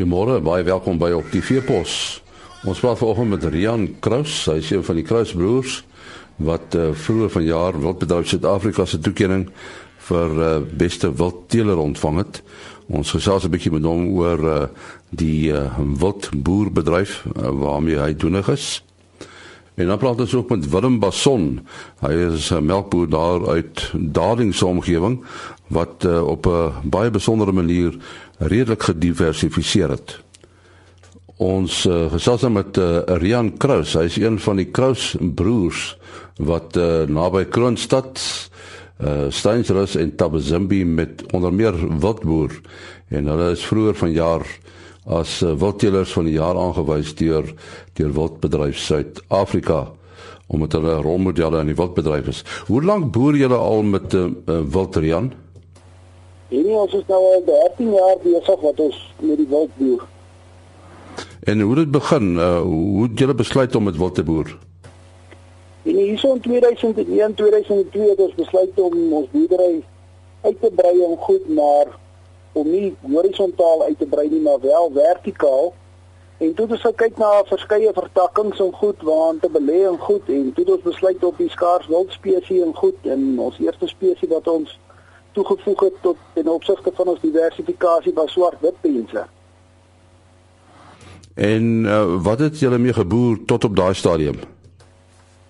Goeiemôre, baie welkom by op die Veepos. Ons praat vanoggend met Rian Kraus, hy is een van die Kraus broers wat uh, vroeër vanjaar Wildbedryf Suid-Afrika se toekenning vir uh, beste wildteeler ontvang het. Ons gesels 'n bietjie met hom oor uh, die uh, wildboerbedryf uh, waarmee hy doenig is. En dan praat ons ook met Willem Basson. Hy is 'n melkboer daar uit Darlings omgewing wat uh, op 'n baie besondere manier redelik gediversifiseer het. Ons uh, gesels nou met uh, Rian Kraus. Hy is een van die Kraus broers wat uh, naby Kroonstad, uh, Steinsrus en Tabazimbi met onder meer wildboer en hulle is vroeër vanjaar as uh, wildteelers van die jaar aangewys deur deur Wildbedryf Suid-Afrika omdat hulle rolmodelle in die wildbedryf is. Hoe lank boer julle al met uh, uh, wildrian? Hierdie ons is nou al 13 jaar besig wat ons met die wild boer. En hoe het dit begin? Uh, hoe het julle besluit om met wild te boer? In hierso in 2001, 2002 het ons besluit om ons boerdery uit te brei en goed maar om nie horisontaal uit te brei nie maar wel vertikaal. En toe het ons gekyk na verskeie vertakkings en goed waaraan te belê en goed en toe het ons besluit op die skaars wild spesies en goed en ons eerste spesies wat ons toegevoeg het tot in opsigte van ons diversifikasie by swart-wit pense. En uh, wat het julle mee geboer tot op daai stadium?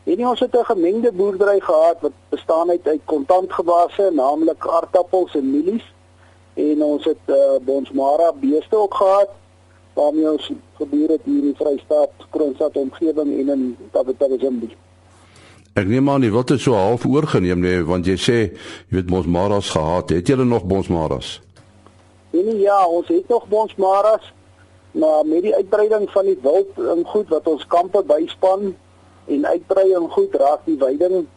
En ons het 'n gemengde boerdery gehad wat bestaan uit uit kontantgewasse, naamlik aardappels en mielies. En ons het uh, bonsmara beeste ook gehad waarmee ons geboer het hier in die Vrystaat, Kroonstad omgewing en in Tabatagazimbi. Ek neem aan jy wil dit so half oorgeneem nee want jy sê jy weet bonsmaras gehad. Het jy nog bonsmaras? Nee, nee ja, ons het nog bonsmaras. Maar met die uitbreiding van die wild en goed wat ons kampe byspan en uitbrei en goed raak die weiding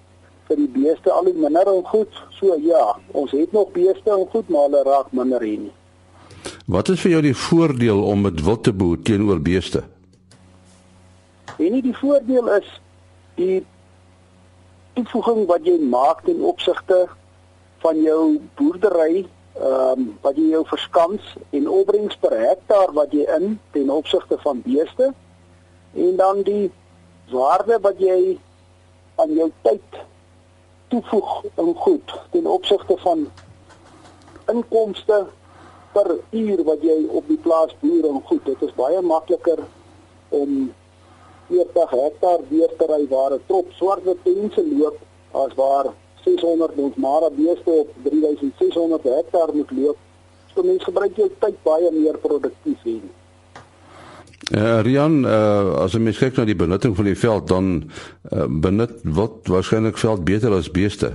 vir die beeste al hoe minder en goed. So ja, ons het nog beeste en goed maar hulle raak minder hier nie. Wat is vir jou die voordeel om met wild te boer teenoor beeste? En die voordeel is die toevoeging wat jy maak ten opsigte van jou boerdery, ehm um, wat jy jou verskans en opbrengs per hektaar wat jy in ten opsigte van beeste en dan die waarde wat jy aan jou tyd toevoeg in goed ten opsigte van inkomste per uur wat jy op die plaas boer en goed. Dit is baie makliker om 40 hektaar weer te ry waar 'n trop swart pense loop as waar 600 ons maar beeste op 3600 hektaar moet loop. So mense gebruik jou tyd baie meer produktief hier. Uh, Rian, uh, as mens kyk na die benutting van die veld dan uh, benut wat waarskynlik veld beter as beeste.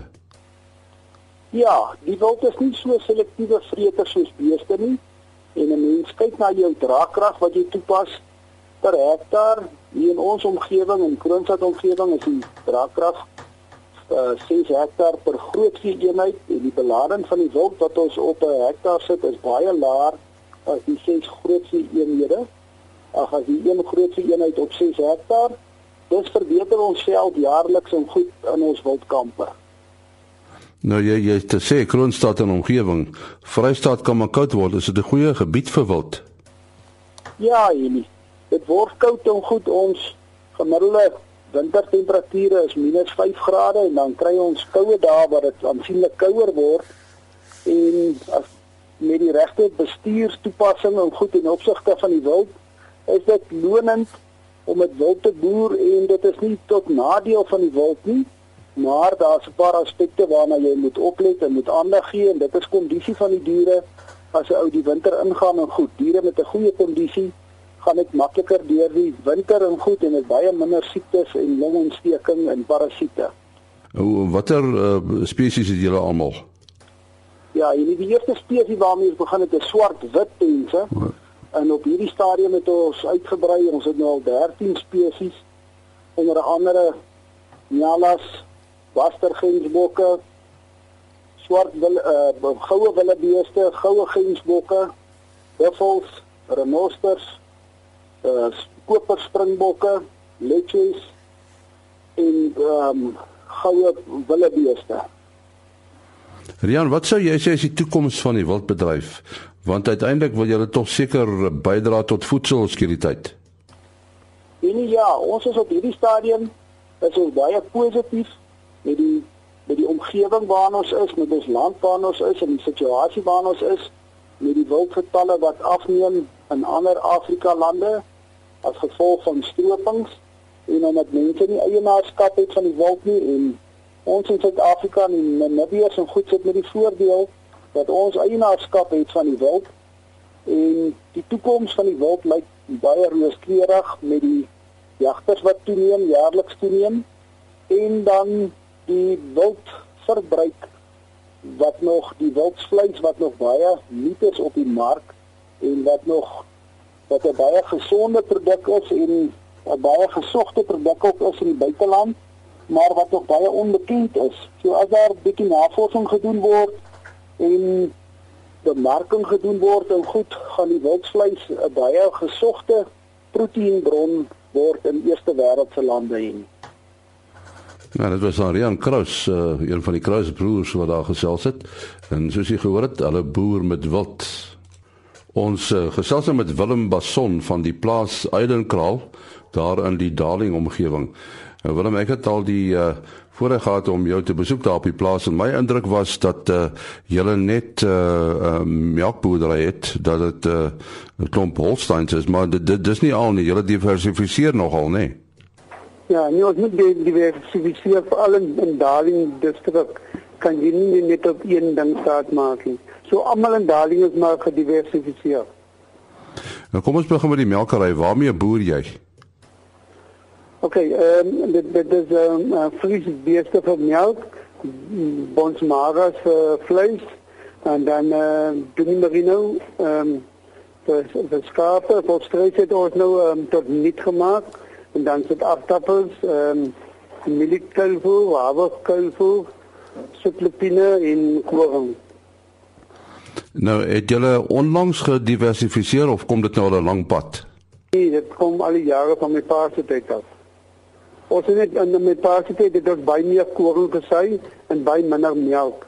Ja, die wild is nie so selektiewe vreters soos beeste nie. En 'n mens kyk na jou draagkrag wat jy toepas per hektaar hier in ons omgewing en Kroonstad omgewing is die draagkrag uh, 6 hektaar per grootvee eenheid en die belading van die wild wat ons op 'n hektaar sit is baie laer as die 6 grootvee eenhede. Ag as die een grootvee eenheid op 6 hektaar, dis verbeter ons veld jaarliks en goed in ons wildkampe. Nou jy jy te sê Kroonstad en omgewing, Vrystaat kan maar koud word, is dit 'n goeie gebied vir wild? Ja, Elie. Dit word koud en goed ons gemiddelde wintertemperature is -5 grade en dan kry ons koue dae waar dit aansienlik kouer word en as met die regte bestuurstoepassing en goed in opsigte van die wild is dit lonend om met wild te boer en dit is nie tot nadeel van die wild nie maar daar's 'n paar aspekte waarna jy moet oplet en moet aandag gee en dit is kondisie van die diere as 'n ou die winter ingaan en goed diere met 'n goeie kondisie gaan dit makliker deur die winter en goed en dit baie minder siektes en longontsteking en parasiete. Hoe watter uh, spesies het julle almal? Ja, hierdie die eerste spesies waarmee ons begin het is swart-wit pense. En op hierdie stadium het ons uitgebrei. Ons het nou al 13 spesies onder andere Nyalas, Wastergensbokke, swart wil uh goue willebeeste, goue gensbokke, buffels, renosters, uh koper springbokke, leches en ehm um, goue willebeeste. Rian, wat sou jy sê is die toekoms van die wildbedryf? Want uiteindelik wil julle tog seker bydra tot voedselsekuriteit. En ja, ons is op hierdie stadium is ons baie positief met die met die omgewing waarin ons is, met ons land waarin ons is en die situasie waarin ons is met die wildgetalle wat afneem in ander Afrika lande as gevolg van stropings en omdat mense nie eienaarskap het van die wild nie en ons in Suid-Afrika en Namibië is goed sit met die voordeel dat ons eienaarskap het van die wild. En die toekoms van die wild lyk baie rooskleurig met die jagters wat toeneem jaarliks toeneem. En dan die wildverbruik wat nog die wildsvleis wat nog baie nuut is op die mark en wat nog wat 'n baie gesonde produk is en 'n baie gesogte produk ook is in die buiteland, maar wat nog baie onbekend is. So as daar bietjie navorsing gedoen word en bemarking gedoen word en goed gaan die wildsvleis 'n baie gesogte proteïenbron word in eerste wêreldse lande hê. Ja, dit was Arian Kraus, uh, een van die Kraus broers wat daar gesels het. En soos jy gehoor het, hulle boer met wild. Ons uh, gesels nou met Willem Basson van die plaas Eidenkraal daar in die Darling omgewing. Nou Willem, ek het al die uh, voorreg gehad om jou te besoek daar op die plaas en my indruk was dat uh, julle net 'n uh, uh, melkboerdery het, dat dit 'n uh, klomp Holsteins is, maar dit dis nie al nie. Julle diversifiseer nogal, nee. Ja, nie ons moet diversifiseer vir al in, in Darling distrik kan jy nie net op een ding staat maak nie. So almal in Darling is maar gediversifiseer. Nou kom ons begin met die melkery. Waarmee boer jy? Oké, okay, um, dit, dit is um, uh, vlees beeste vir melk, bonsmaras vir vlees en dan uh, doen we nou um, vir, vir skape, vir streek het ons nou um, tot niet gemaakt en dan zit aftappels, um, melkkelvoer, haverkelvoer, sutlupine en koring. Nou, het julle onlangs gediversifiseer of kom dit nou al 'n lang pad? Nee, dit kom al die jare van my pa se tyd af. Ons het net in my pa se tyd het ons baie meer koring gesy en baie minder melk.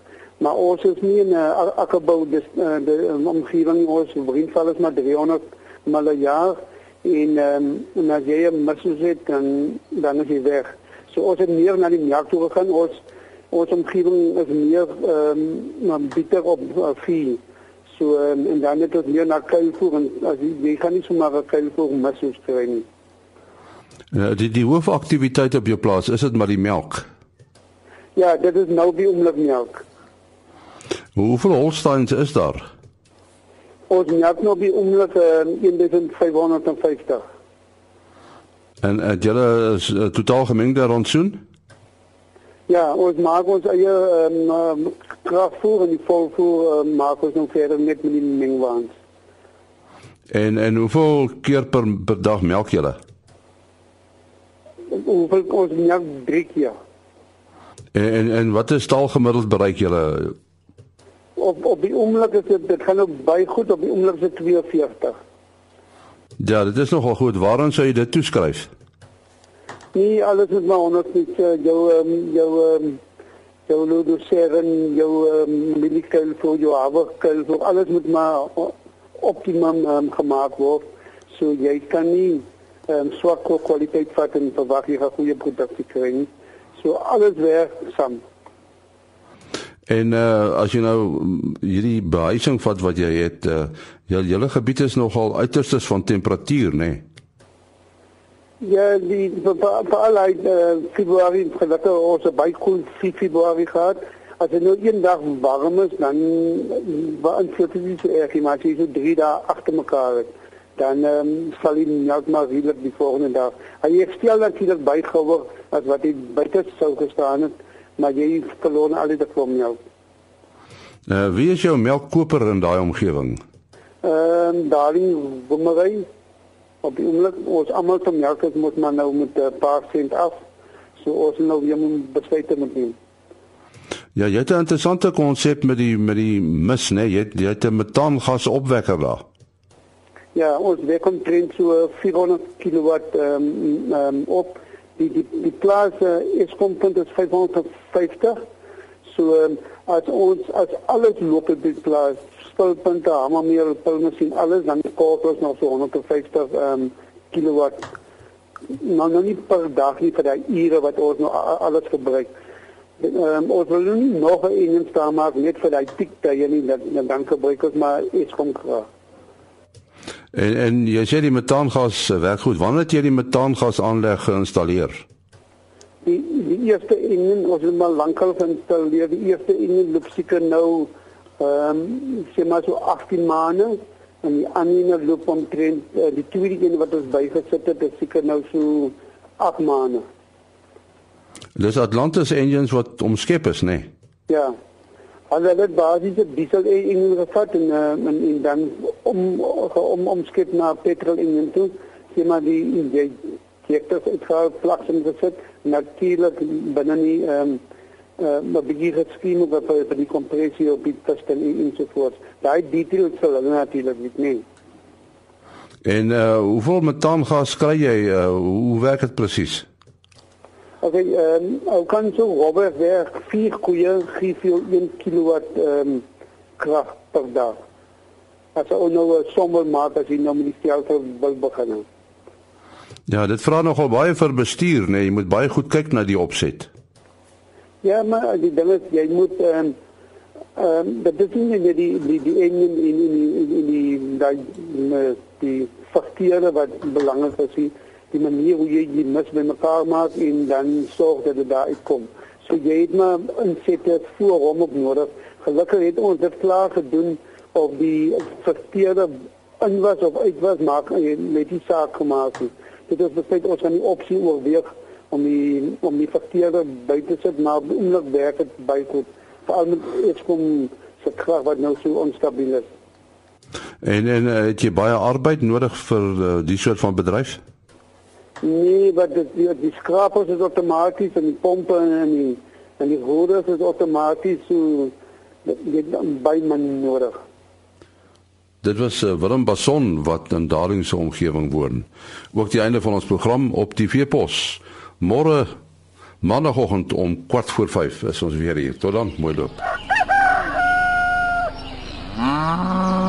Maar ons is nie in 'n uh, akkerbou dis uh, die um, omgewing ons vriendval is maar 300 mal 'n jaar en ehm um, na jy mos dit dan dan is jy weg. So ons het meer na die melk toe gegaan. Ons ons omgewing is meer ehm um, bitter op uh, vee. So um, en dan het ons meer na kuilvoer en as jy, jy kan nie sommer 'n kuilvoer mis kry nie. Ja, die die hoofaktiwiteit op jou plaas, is dit maar die melk? Ja, dit is nou die omlopmelk. Hoeveel Holsteins is daar? Ons melk nou die omlop uh, 1550. En het julle is uh, totaal gemengde rondsoen? Ja, ons maak ons eie um, um, krachtvoer en die volvoer um, maak ons nog verder met met die mengwaans. En en hoeveel keer per, per dag melk julle? Hoeveel ons drie keer. En en, en wat is taal gemiddeld bereik julle? Op op die oomblik is dit dit gaan ook baie goed op die oomblik is dit 42. Ja, dit is nogal goed. Waaraan sou jy dit toeskryf? Nee, alles is maar onder net uh, jou um, jou um, jou ludoseren, jou um, milikel vir jou averkel, so alles moet maar optimum um, gemaak word. So jy kan nie um, swak kwaliteit vat en verwag jy 'n goeie produksie kry nie. So alles werk saam. En uh as jy nou mm, hierdie behuising vat wat jy het, uh jou hele gebied is nogal uiterstes van temperatuur, nê? Nee? Ja, die veral uit uh, Februarie gelukkig ons baie koel Februarie gehad. As dit nou een dag warm is, dan beïnvloed dit nie so erg nie, maar as jy so 3 dae agter mekaar het, dan um, sal hy net maar redelijk die volgende dag. Hy herstel natuurlijk bijgouwer als wat hij buiten zou gestaan het, maar jy verloor al die klom melk. Uh, wie is jouw melkkoper in die omgeving? Ehm uh, Darling Woemerij. Op die oomblik ons almal se melk is moet maar nou met 'n paar sent af. So ons nou weer moet besluit met hom. Ja, jy het 'n interessante konsep met die met die mis, né? Nee? Jy jy het 'n metaangas opwekker daar. Ja, ons werk omtrent so 400 kW ehm um, um, op. Die die die plaas uh, is kompunt is 550. So um, as ons as alles loop op die plaas, spulpunte, hammermeel, pulmasien, alles dan kort ons nog so 150 ehm um, kilowatt. Nou nou nie per dag nie vir daai ure wat ons nou alles gebruik. Um, ons wil nie nog 'n een staan maak net vir daai piktye nie, dan dan gebruik ons maar iets kom krag. En en jy sê die metaangas werk goed. Wanneer het jy die metaangas aanleg geïnstalleer? Die die eerste een ons het maar lankal geïnstalleer. Die eerste een loop seker nou ehm um, sê maar so 18 maande en die ander loop omtrent uh, die tweede een wat ons bygesit het is seker nou so 8 maande. Dis Atlantis engines wat omskep is, nê? Nee? Ja. Hulle het basiese diesel engine gevat en uh, en, en dan om om omskep na petrol engine toe. Sien maar die die injectors het gehad plaks en gesit natuurlik binne nie ehm um, uh, begin het skema wat vir die kompressie op die piston en so voort. Daai details sal hulle natuurlik weet nie. En uh hoeveel metaangas kry jy? Uh, hoe werk dit presies? Okay, ehm um, ou kan so Robert werk 4 koeie gee vir 1 kW ehm um, krag per dag. As ou nou 'n sommel maak as jy nou met die stelsel wil begin. Ja, dit vra nogal baie vir bestuur, nee, jy moet baie goed kyk na die opset. Ja, maar die ding is jy moet ehm um, ehm um, dat dit nie net die die die in in in in in die die die fakture wat belangrik is, die manier hoe jy die mis by mekaar maak en dan sorg dat dit daar uitkom. So jy het maar insette voor hom op nodig. Gelukkig het ons dit klaar gedoen of die fakture in was of uit was maak met die saak gemaak. Dit is besluit ons aan die opsie oorweeg om die om die fakture by te sit maar oomblik werk dit baie goed veral met iets kom se krag wat nou so onstabiel is. En en eh, het jy baie arbeid nodig vir uh, die soort van bedryf? Nee, want dit die, die skrapers is outomaties en die pompe en die en die roeders is outomaties so jy by man nodig. Dit was uh, Willem Bason wat in daardie se omgewing woon. Ook die einde van ons program op die Veepos. Môre maandagooggend om 4:45 is ons weer hier. Tot dan, mooi loop. Ah.